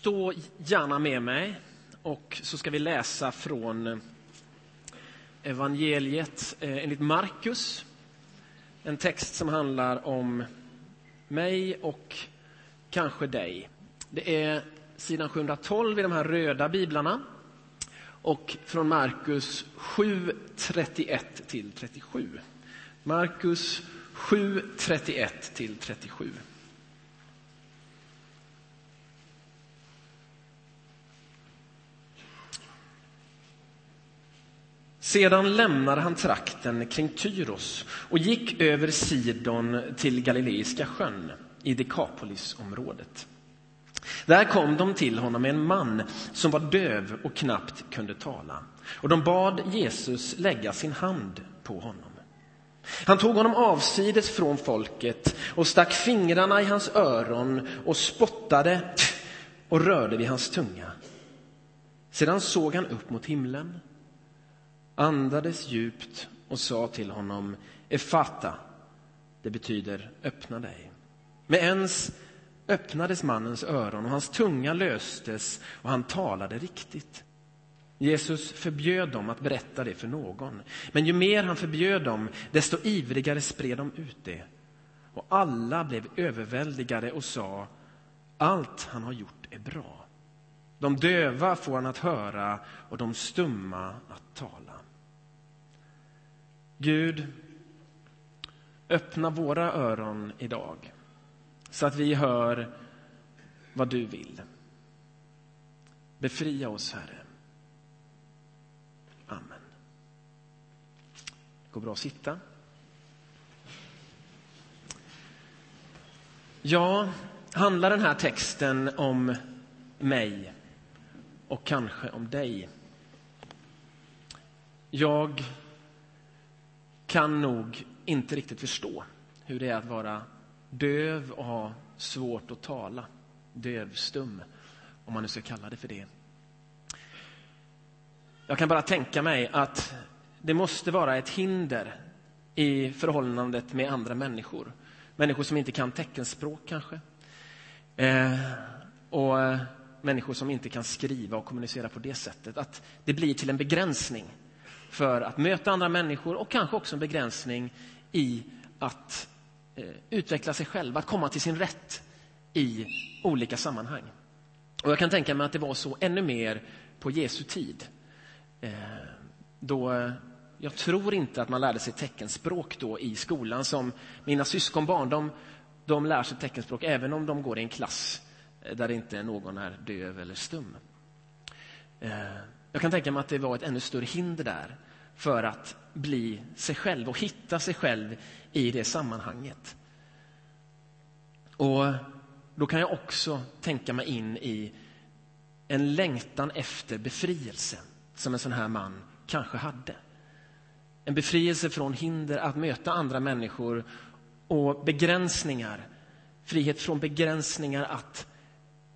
Stå gärna med mig och så ska vi läsa från eh, evangeliet eh, enligt Markus. En text som handlar om mig och kanske dig. Det är sidan 712 i de här röda biblarna och från Markus 7, 31 till 37. Markus 7, 31 till 37. Sedan lämnade han trakten kring Tyros och gick över Sidon till Galileiska sjön i Dekapolisområdet. Där kom de till honom med en man som var döv och knappt kunde tala. Och de bad Jesus lägga sin hand på honom. Han tog honom avsides från folket och stack fingrarna i hans öron och spottade och rörde vid hans tunga. Sedan såg han upp mot himlen andades djupt och sa till honom Efata, det betyder öppna dig. Med ens öppnades mannens öron och hans tunga löstes och han talade riktigt. Jesus förbjöd dem att berätta det för någon, men ju mer han förbjöd dem, desto ivrigare spred de ut det. Och alla blev överväldigade och sa, allt han har gjort är bra. De döva får han att höra och de stumma att tala. Gud, öppna våra öron idag så att vi hör vad du vill. Befria oss, Herre. Amen. Det går bra att sitta. Ja, handlar den här texten om mig och kanske om dig? Jag kan nog inte riktigt förstå hur det är att vara döv och ha svårt att tala. Dövstum, om man nu ska kalla det för det. Jag kan bara tänka mig att det måste vara ett hinder i förhållandet med andra människor. Människor som inte kan teckenspråk kanske. Eh, och eh, människor som inte kan skriva och kommunicera på det sättet. Att det blir till en begränsning för att möta andra människor och kanske också en begränsning i att eh, utveckla sig själv, att komma till sin rätt i olika sammanhang. Och jag kan tänka mig att det var så ännu mer på Jesu tid. Eh, då eh, jag tror inte att man lärde sig teckenspråk då i skolan som mina syskonbarn. De, de lär sig teckenspråk även om de går i en klass eh, där inte någon är döv eller stum. Eh, jag kan tänka mig att det var ett ännu större hinder där för att bli sig själv och hitta sig själv i det sammanhanget. Och då kan jag också tänka mig in i en längtan efter befrielse som en sån här man kanske hade. En befrielse från hinder att möta andra människor och begränsningar. Frihet från begränsningar att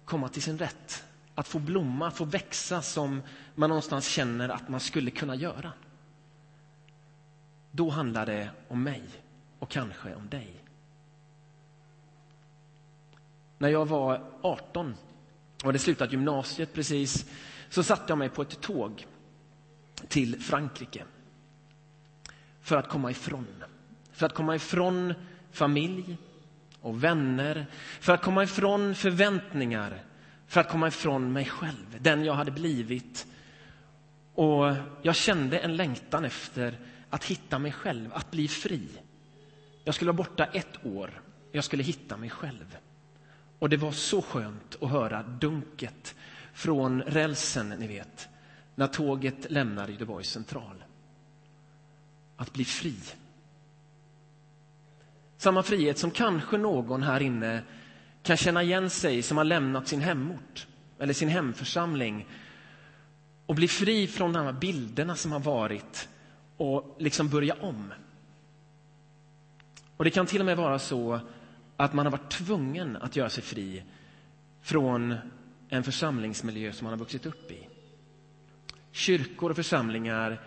komma till sin rätt att få blomma, få växa som man någonstans känner att man skulle kunna göra. Då handlar det om mig och kanske om dig. När jag var 18 och hade slutat gymnasiet precis så satte jag mig på ett tåg till Frankrike för att komma ifrån. För att komma ifrån familj och vänner, för att komma ifrån förväntningar för att komma ifrån mig själv, den jag hade blivit. Och jag kände en längtan efter att hitta mig själv, att bli fri. Jag skulle vara borta ett år. Jag skulle hitta mig själv. Och det var så skönt att höra dunket från rälsen, ni vet, när tåget lämnar Göteborgs central. Att bli fri. Samma frihet som kanske någon här inne kan känna igen sig som har lämnat sin hemort eller sin hemförsamling och bli fri från de här bilderna som har varit och liksom börja om. Och Det kan till och med vara så att man har varit tvungen att göra sig fri från en församlingsmiljö som man har vuxit upp i. Kyrkor och församlingar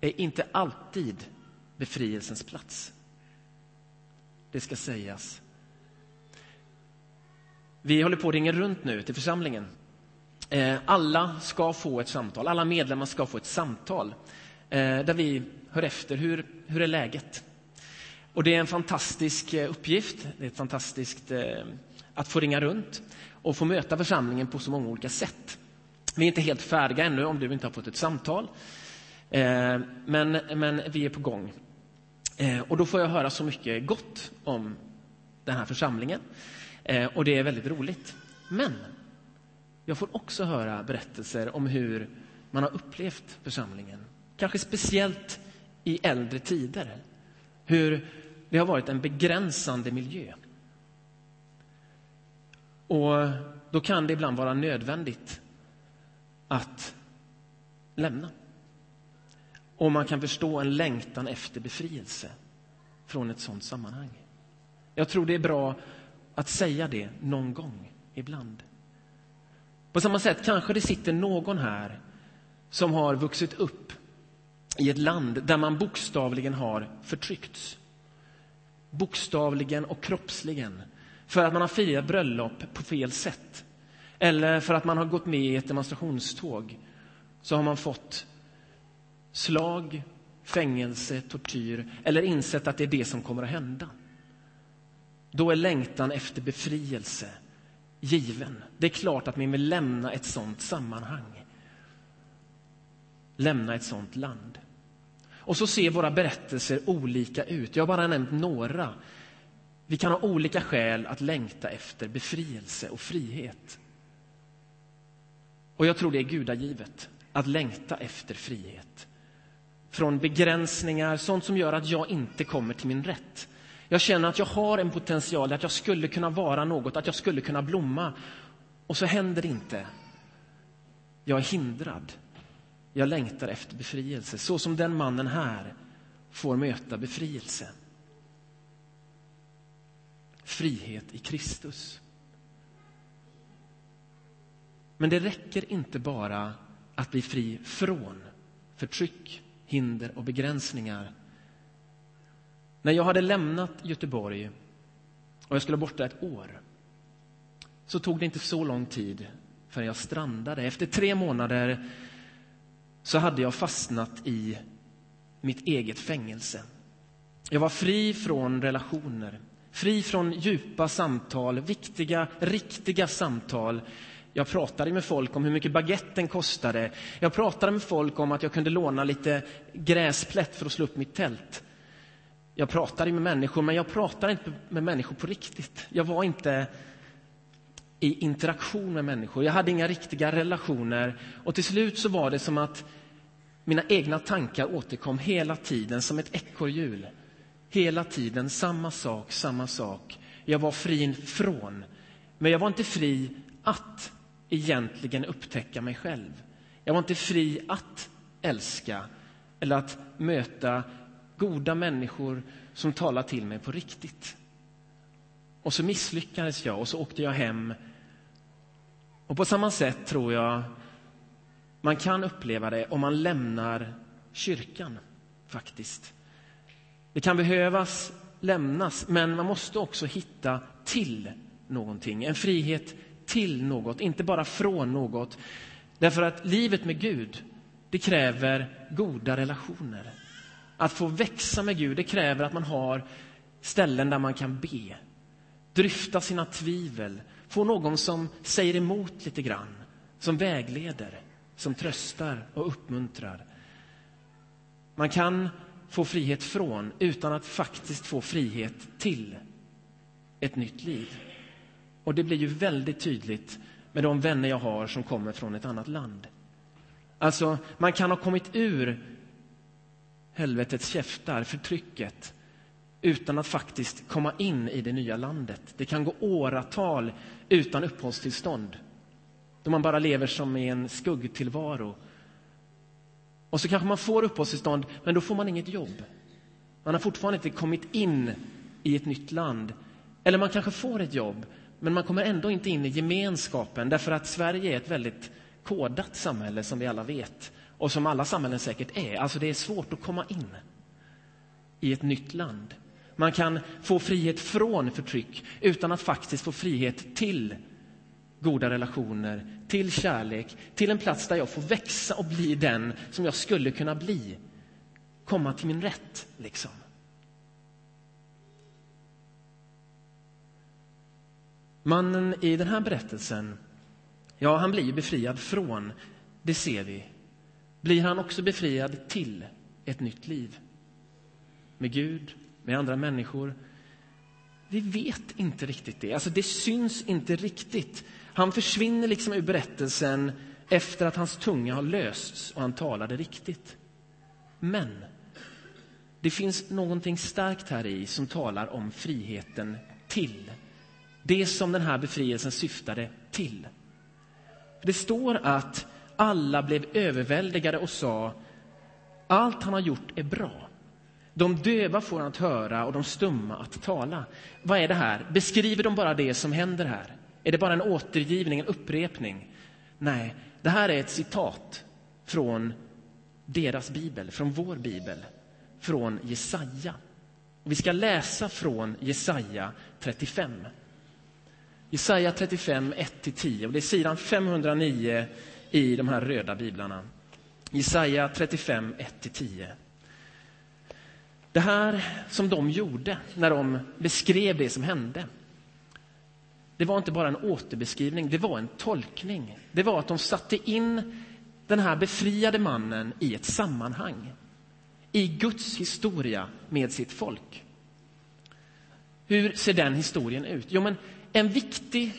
är inte alltid befrielsens plats. Det ska sägas. Vi håller på att ringa runt nu till församlingen eh, alla ska få ett samtal, alla medlemmar ska få ett samtal eh, där vi hör efter hur, hur är läget. Och det är en fantastisk eh, uppgift, det är fantastiskt att få ringa runt och få möta församlingen på så många olika sätt. Vi är inte helt färdiga ännu om du inte har fått ett samtal, men, men vi är på gång. Och då får jag höra så mycket gott om den här församlingen Eh, och det är väldigt roligt. Men jag får också höra berättelser om hur man har upplevt församlingen. Kanske speciellt i äldre tider. Hur det har varit en begränsande miljö. Och då kan det ibland vara nödvändigt att lämna. Och man kan förstå en längtan efter befrielse från ett sådant sammanhang. Jag tror det är bra att säga det någon gång ibland. På samma sätt kanske det sitter någon här som har vuxit upp i ett land där man bokstavligen har förtryckts. Bokstavligen och kroppsligen. För att man har firat bröllop på fel sätt. Eller för att man har gått med i ett demonstrationståg så har man fått slag, fängelse, tortyr eller insett att det är det som kommer att hända. Då är längtan efter befrielse given. Det är klart att man vill lämna ett sånt sammanhang. Lämna ett sånt land. Och så ser våra berättelser olika ut. Jag har bara nämnt några. Vi kan ha olika skäl att längta efter befrielse och frihet. Och jag tror det är gudagivet att längta efter frihet. Från begränsningar, sånt som gör att jag inte kommer till min rätt. Jag känner att jag har en potential, att jag skulle kunna vara något, att jag skulle kunna blomma. Och så händer det inte. Jag är hindrad. Jag längtar efter befrielse, så som den mannen här får möta befrielse. Frihet i Kristus. Men det räcker inte bara att bli fri från förtryck, hinder och begränsningar när jag hade lämnat Göteborg och jag skulle vara borta ett år så tog det inte så lång tid förrän jag strandade. Efter tre månader så hade jag fastnat i mitt eget fängelse. Jag var fri från relationer, fri från djupa samtal, viktiga, riktiga samtal. Jag pratade med folk om hur mycket baguetten kostade. Jag pratade med folk om att jag kunde låna lite gräsplätt för att slå upp mitt tält. Jag pratade med människor, men jag pratade inte med människor på riktigt. Jag var inte i interaktion med människor. Jag hade inga riktiga relationer. Och till slut så var det som att mina egna tankar återkom hela tiden som ett ekorrhjul. Hela tiden samma sak, samma sak. Jag var fri från. Men jag var inte fri att egentligen upptäcka mig själv. Jag var inte fri att älska eller att möta goda människor som talade till mig på riktigt. Och så misslyckades jag och så åkte jag hem. Och på samma sätt tror jag man kan uppleva det om man lämnar kyrkan, faktiskt. Det kan behövas lämnas, men man måste också hitta till någonting. En frihet till något, inte bara från något. Därför att livet med Gud, det kräver goda relationer. Att få växa med Gud det kräver att man har ställen där man kan be, dryfta sina tvivel, få någon som säger emot lite grann, som vägleder, som tröstar och uppmuntrar. Man kan få frihet från utan att faktiskt få frihet till ett nytt liv. Och det blir ju väldigt tydligt med de vänner jag har som kommer från ett annat land. Alltså, man kan ha kommit ur helvetets käftar, förtrycket utan att faktiskt komma in i det nya landet. Det kan gå åratal utan uppehållstillstånd då man bara lever som i en skuggtillvaro. Och så kanske man får uppehållstillstånd, men då får man inget jobb. Man har fortfarande inte kommit in i ett nytt land. Eller man kanske får ett jobb, men man kommer ändå inte in i gemenskapen därför att Sverige är ett väldigt kodat samhälle som vi alla vet och som alla samhällen säkert är. Alltså det är svårt att komma in i ett nytt land. Man kan få frihet från förtryck utan att faktiskt få frihet till goda relationer, till kärlek, till en plats där jag får växa och bli den som jag skulle kunna bli. Komma till min rätt, liksom. Mannen i den här berättelsen, ja, han blir befriad från, det ser vi. Blir han också befriad till ett nytt liv? Med Gud, med andra människor? Vi vet inte riktigt det. Alltså, det syns inte riktigt. Han försvinner liksom ur berättelsen efter att hans tunga har lösts och han talade riktigt. Men det finns någonting starkt här i som talar om friheten till. Det som den här befrielsen syftade till. Det står att alla blev överväldigade och sa allt han har gjort är bra. De döva får han att höra och de stumma att tala. Vad är det här? Beskriver de bara det som händer här? Är det bara en återgivning, en upprepning? Nej, det här är ett citat från deras bibel, från vår bibel, från Jesaja. Vi ska läsa från Jesaja 35. Jesaja 35, 1-10. Och det är sidan 509 i de här röda biblarna. Jesaja 35, 1-10. Det här som de gjorde när de beskrev det som hände det var inte bara en återbeskrivning, det var en tolkning. Det var att de satte in den här befriade mannen i ett sammanhang. I Guds historia med sitt folk. Hur ser den historien ut? Jo, men en viktig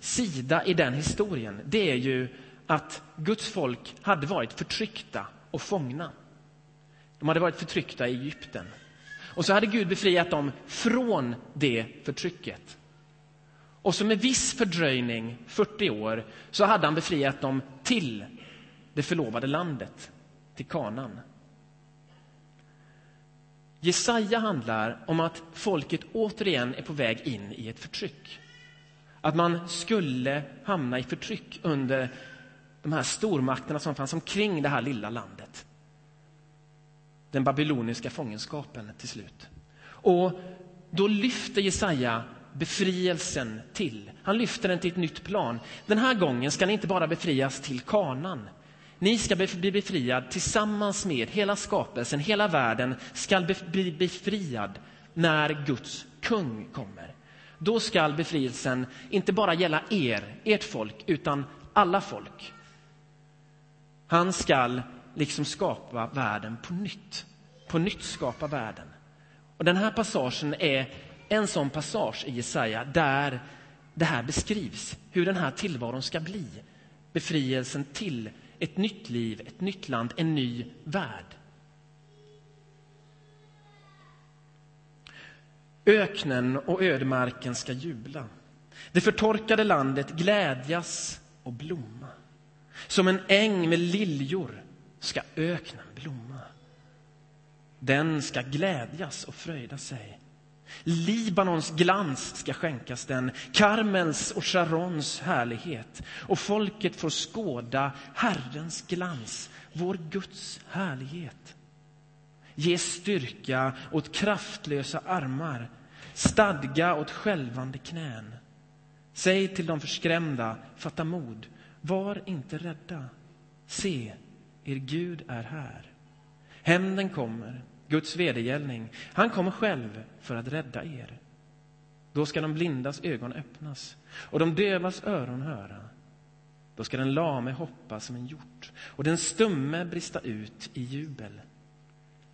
sida i den historien det är ju att Guds folk hade varit förtryckta och fångna. De hade varit förtryckta i Egypten. Och så hade Gud befriat dem från det förtrycket. Och så med viss fördröjning, 40 år, så hade han befriat dem till det förlovade landet, till Kanan. Jesaja handlar om att folket återigen är på väg in i ett förtryck. Att man skulle hamna i förtryck under de här stormakterna som fanns omkring det här lilla landet. Den babyloniska fångenskapen till slut. Och då lyfter Jesaja befrielsen till. Han lyfter den till ett nytt plan. Den här gången ska ni inte bara befrias till kanan. Ni ska bli befriad tillsammans med hela skapelsen, hela världen ska bli befriad när Guds kung kommer. Då ska befrielsen inte bara gälla er, ert folk, utan alla folk. Han ska liksom skapa världen på nytt. På nytt skapa världen. Och Den här passagen är en sån passage i Jesaja där det här beskrivs, hur den här tillvaron ska bli. Befrielsen till ett nytt liv, ett nytt land, en ny värld. Öknen och ödemarken ska jubla. Det förtorkade landet glädjas och blomma. Som en äng med liljor ska öknen blomma. Den ska glädjas och fröjda sig. Libanons glans ska skänkas den, Karmels och Sharons härlighet. Och folket får skåda Herrens glans, vår Guds härlighet. Ge styrka åt kraftlösa armar, stadga åt skälvande knän. Säg till de förskrämda, fatta mod, var inte rädda. Se, er Gud är här. Hämnden kommer, Guds vedergällning. Han kommer själv för att rädda er. Då ska de blindas ögon öppnas och de dövas öron höra. Då ska den lame hoppa som en hjort och den stumme brista ut i jubel.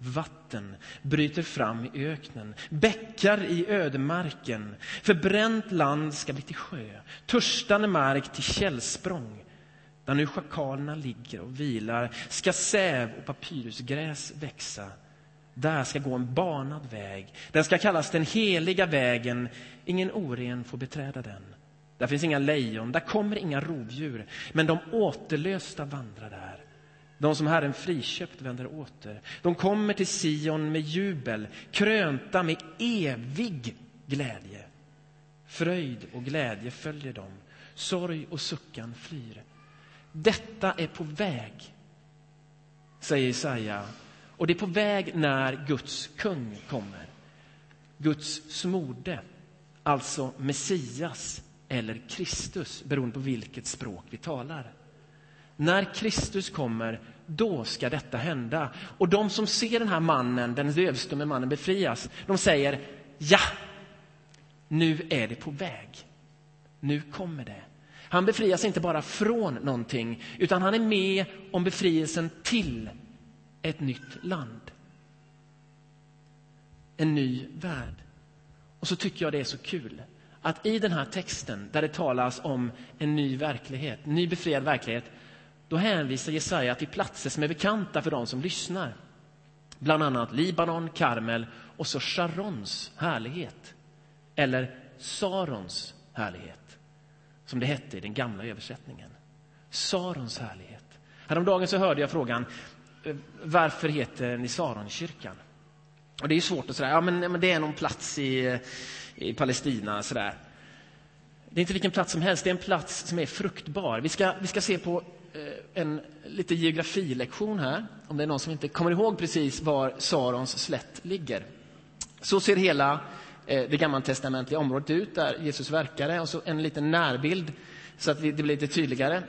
Vatten bryter fram i öknen, bäckar i ödemarken. Förbränt land ska bli till sjö, törstande mark till källsprång. Där nu schakalerna ligger och vilar ska säv och papyrusgräs växa där ska gå en banad väg. Den ska kallas den heliga vägen. Ingen oren får beträda den. Där finns inga lejon, där kommer inga rovdjur. Men de återlösta vandrar där. De som Herren friköpt vänder åter. De kommer till Sion med jubel, krönta med evig glädje. Fröjd och glädje följer dem. Sorg och suckan flyr. Detta är på väg, säger Jesaja och det är på väg när Guds kung kommer. Guds smorde, alltså Messias, eller Kristus, beroende på vilket språk vi talar. När Kristus kommer, då ska detta hända. Och de som ser den här mannen, den dövstumme mannen befrias, de säger ja, nu är det på väg. Nu kommer det. Han befrias inte bara från någonting, utan han är med om befrielsen till ett nytt land. En ny värld. Och så tycker jag det är så kul att i den här texten där det talas om en ny verklighet, ny befriad verklighet, då hänvisar Jesaja till platser som är bekanta för de som lyssnar. Bland annat Libanon, Karmel och så Sharons härlighet. Eller Sarons härlighet, som det hette i den gamla översättningen. Sarons härlighet. Häromdagen så hörde jag frågan eh, varför heter ni Saronkyrkan? Och det är svårt att säga, ja men, men det är någon plats i, eh, i Palestina. Sådär. Det är inte vilken plats som helst, det är en plats som är fruktbar. Vi ska, vi ska se på Eh, en lite geografilektion här, om det är någon som inte kommer ihåg precis var Sarons slätt ligger. Så ser hela eh, det gammaltestamentliga området ut där Jesus verkade och så en liten närbild så att det blir lite tydligare.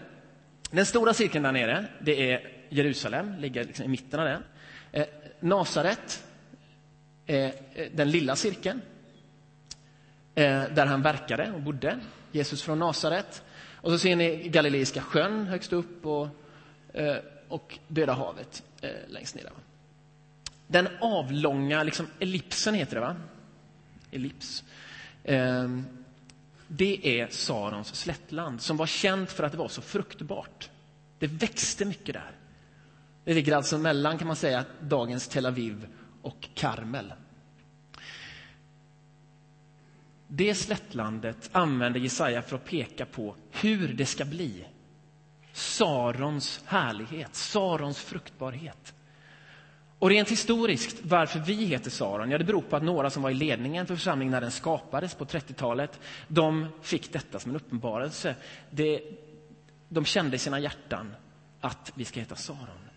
Den stora cirkeln där nere, det är Jerusalem, ligger liksom i mitten av den. Eh, Nasaret, eh, den lilla cirkeln, där han verkade och bodde, Jesus från Nasaret. Och så ser ni Galileiska sjön högst upp och, eh, och Döda havet eh, längst ner. Den avlånga liksom, ellipsen heter det, va? Ellips. Ehm, det är Sarons slättland som var känt för att det var så fruktbart. Det växte mycket där. Det ligger alltså mellan kan man säga dagens Tel Aviv och Karmel. Det slättlandet använder Jesaja för att peka på hur det ska bli. Sarons härlighet, Sarons fruktbarhet. Och rent historiskt, varför vi heter Saron, ja det beror på att några som var i ledningen för församlingen när den skapades på 30-talet, de fick detta som en uppenbarelse. Det, de kände i sina hjärtan att vi ska heta Saron.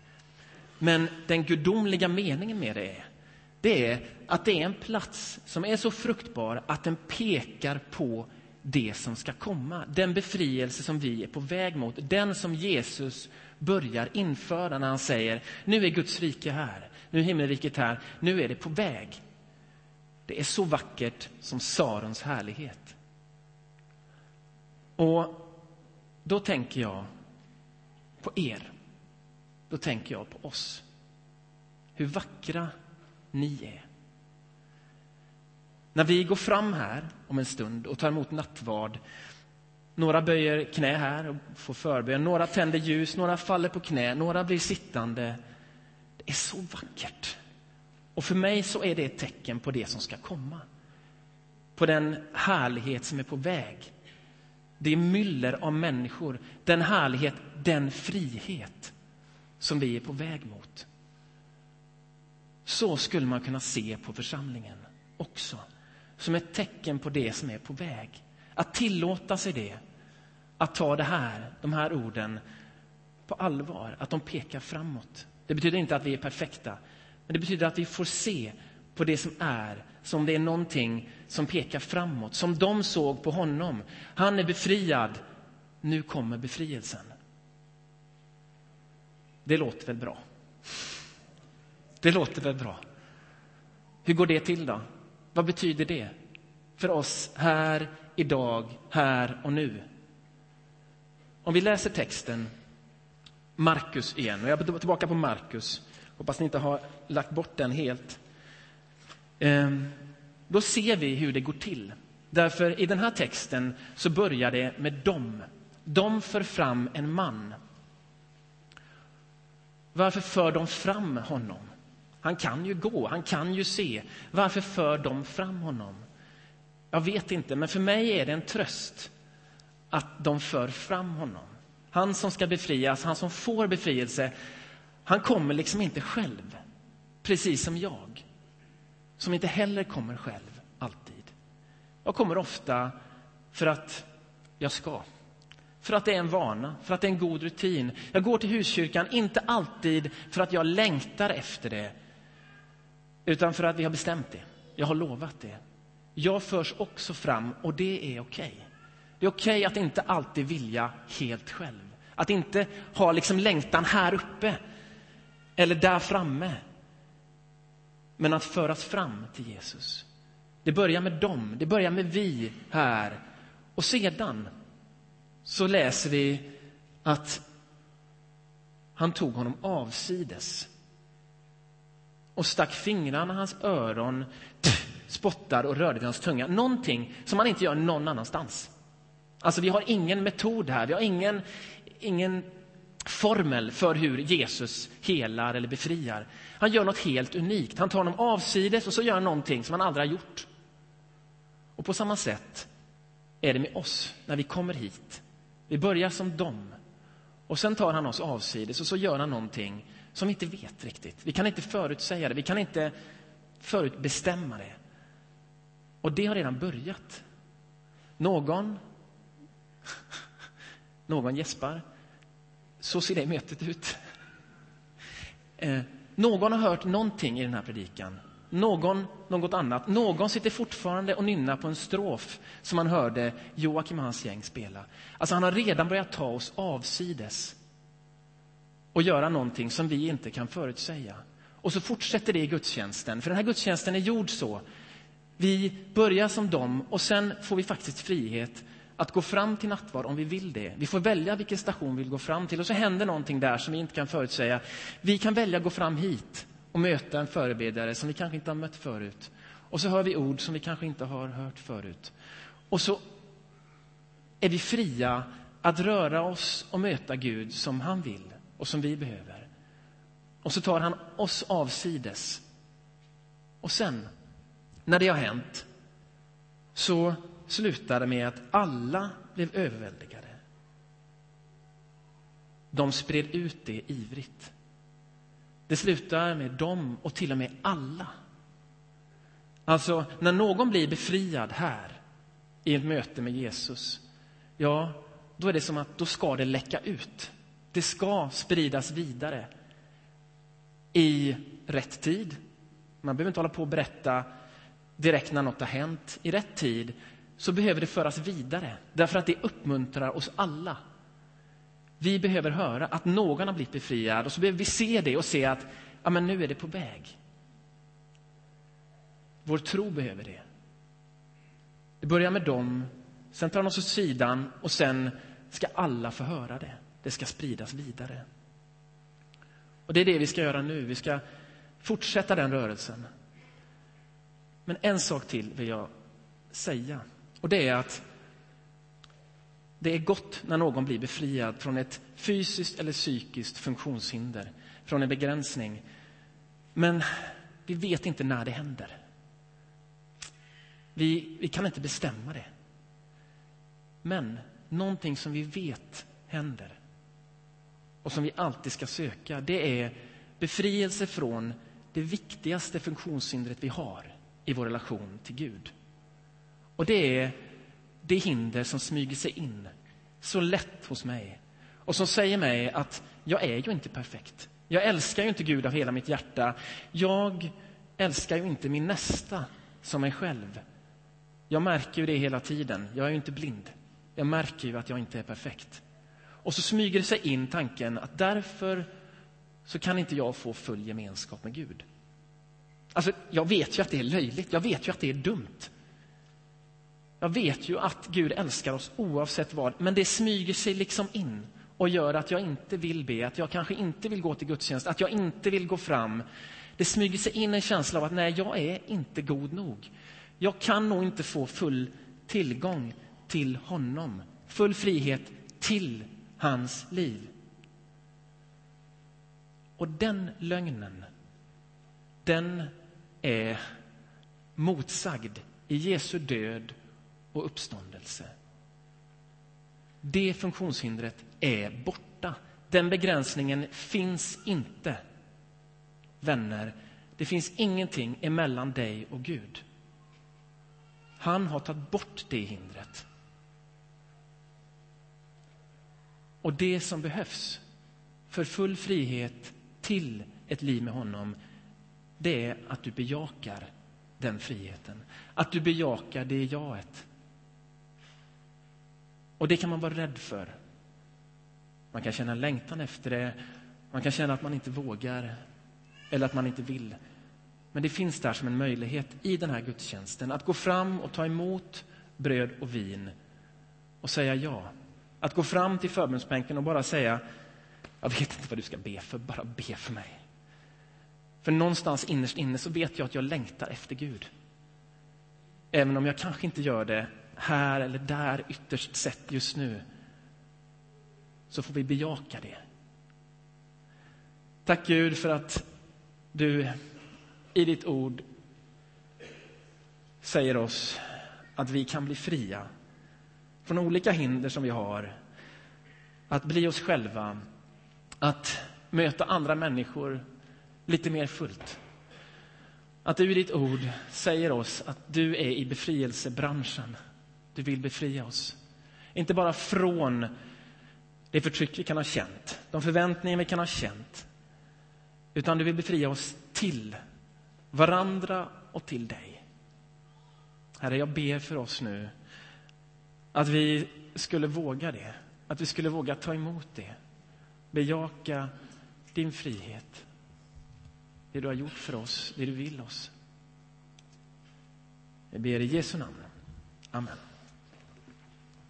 Men den gudomliga meningen med det är det är att det är en plats som är så fruktbar att den pekar på det som ska komma. Den befrielse som vi är på väg mot. Den som Jesus börjar införa när han säger nu är Guds rike här, nu är himmelriket här, nu är det på väg. Det är så vackert som Sarons härlighet. Och då tänker jag på er. Då tänker jag på oss. Hur vackra ni är. När vi går fram här om en stund och tar emot nattvard några böjer knä här och får förbön, några tänder ljus, några faller på knä, några blir sittande. Det är så vackert. Och för mig så är det ett tecken på det som ska komma. På den härlighet som är på väg. Det är myller av människor, den härlighet, den frihet som vi är på väg mot. Så skulle man kunna se på församlingen också, som ett tecken på det som är på väg. Att tillåta sig det, att ta det här, de här orden på allvar, att de pekar framåt. Det betyder inte att vi är perfekta, men det betyder att vi får se på det som är, som det är någonting som pekar framåt, som de såg på honom. Han är befriad, nu kommer befrielsen. Det låter väl bra? Det låter väl bra? Hur går det till då? Vad betyder det för oss här, idag, här och nu? Om vi läser texten, Markus igen, och jag är tillbaka på Markus, hoppas ni inte har lagt bort den helt. Ehm, då ser vi hur det går till. Därför i den här texten så börjar det med dem. De för fram en man. Varför för de fram honom? Han kan ju gå, han kan ju se. Varför för de fram honom? Jag vet inte, men för mig är det en tröst att de för fram honom. Han som ska befrias, han som får befrielse, han kommer liksom inte själv. Precis som jag, som inte heller kommer själv, alltid. Jag kommer ofta för att jag ska. För att det är en vana, för att det är en god rutin. Jag går till huskyrkan, inte alltid för att jag längtar efter det, utan för att vi har bestämt det. Jag har lovat det. Jag förs också fram och det är okej. Okay. Det är okej okay att inte alltid vilja helt själv. Att inte ha liksom längtan här uppe eller där framme. Men att föras fram till Jesus. Det börjar med dem, det börjar med vi här. Och sedan så läser vi att han tog honom avsides och stack fingrarna i hans öron, spottade och rörde vid hans tunga. Någonting som man inte gör någon annanstans. Alltså, vi har ingen metod här, vi har ingen, ingen formel för hur Jesus helar eller befriar. Han gör något helt unikt. Han tar honom avsides och så gör han någonting som han aldrig har gjort. Och på samma sätt är det med oss när vi kommer hit. Vi börjar som dem och sen tar han oss avsides och så gör han någonting som vi inte vet riktigt. Vi kan inte förutsäga det, vi kan inte förutbestämma det. Och det har redan börjat. Någon, någon gäspar. Så ser det mötet ut. Eh, någon har hört någonting i den här predikan. Någon något annat. Någon sitter fortfarande och nynnar på en strof som man hörde Joakim och hans gäng spela. Alltså han har redan börjat ta oss avsides och göra någonting som vi inte kan förutsäga. Och så fortsätter det i gudstjänsten, för den här gudstjänsten är gjord så. Vi börjar som dem och sen får vi faktiskt frihet att gå fram till nattvard om vi vill det. Vi får välja vilken station vi vill gå fram till och så händer någonting där som vi inte kan förutsäga. Vi kan välja att gå fram hit och möta en förebedjare som vi kanske inte har mött förut. Och så hör vi ord som vi kanske inte har hört förut. Och så är vi fria att röra oss och möta Gud som han vill och som vi behöver. Och så tar han oss avsides. Och sen, när det har hänt, så slutar det med att alla blev överväldigade. De spred ut det ivrigt. Det slutar med dem och till och med alla. Alltså, när någon blir befriad här i ett möte med Jesus, ja, då är det som att då ska det läcka ut. Det ska spridas vidare i rätt tid. Man behöver inte hålla på och berätta direkt när något har hänt. I rätt tid så behöver det föras vidare, därför att det uppmuntrar oss alla. Vi behöver höra att någon har blivit befriad och så behöver vi se det och se att ja, men nu är det på väg. Vår tro behöver det. Det börjar med dem, sen tar de oss åt sidan och sen ska alla få höra det. Det ska spridas vidare. Och Det är det vi ska göra nu. Vi ska fortsätta den rörelsen. Men en sak till vill jag säga. Och det är att det är gott när någon blir befriad från ett fysiskt eller psykiskt funktionshinder, från en begränsning. Men vi vet inte när det händer. Vi, vi kan inte bestämma det. Men någonting som vi vet händer och som vi alltid ska söka, det är befrielse från det viktigaste funktionshindret vi har i vår relation till Gud. Och det är det hinder som smyger sig in så lätt hos mig och som säger mig att jag är ju inte perfekt. Jag älskar ju inte Gud av hela mitt hjärta. Jag älskar ju inte min nästa som mig själv. Jag märker ju det hela tiden. Jag är ju inte blind. Jag märker ju att jag inte är perfekt. Och så smyger det sig in tanken att därför så kan inte jag få full gemenskap med Gud. Alltså, jag vet ju att det är löjligt. Jag vet ju att det är dumt. Jag vet ju att Gud älskar oss oavsett vad, men det smyger sig liksom in och gör att jag inte vill be, att jag kanske inte vill gå till gudstjänst, att jag inte vill gå fram. Det smyger sig in en känsla av att nej, jag är inte god nog. Jag kan nog inte få full tillgång till honom, full frihet till hans liv. Och den lögnen, den är motsagd i Jesu död och uppståndelse. Det funktionshindret är borta. Den begränsningen finns inte. Vänner, det finns ingenting emellan dig och Gud. Han har tagit bort det hindret. Och det som behövs för full frihet till ett liv med honom, det är att du bejakar den friheten. Att du bejakar det jaet. Och det kan man vara rädd för. Man kan känna längtan efter det, man kan känna att man inte vågar eller att man inte vill. Men det finns där som en möjlighet i den här gudstjänsten att gå fram och ta emot bröd och vin och säga ja. Att gå fram till förbundsbänken och bara säga jag vet inte vad du ska be för, bara be för mig. För någonstans innerst inne så vet jag att jag längtar efter Gud. Även om jag kanske inte gör det här eller där ytterst sett just nu så får vi bejaka det. Tack Gud för att du i ditt ord säger oss att vi kan bli fria från olika hinder som vi har. Att bli oss själva, att möta andra människor lite mer fullt. Att du i ditt ord säger oss att du är i befrielsebranschen. Du vill befria oss. Inte bara från det förtryck vi kan ha känt, de förväntningar vi kan ha känt, utan du vill befria oss till varandra och till dig. Herre, jag ber för oss nu att vi skulle våga det, att vi skulle våga ta emot det, bejaka din frihet, det du har gjort för oss, det du vill oss. Jag ber i Jesu namn. Amen.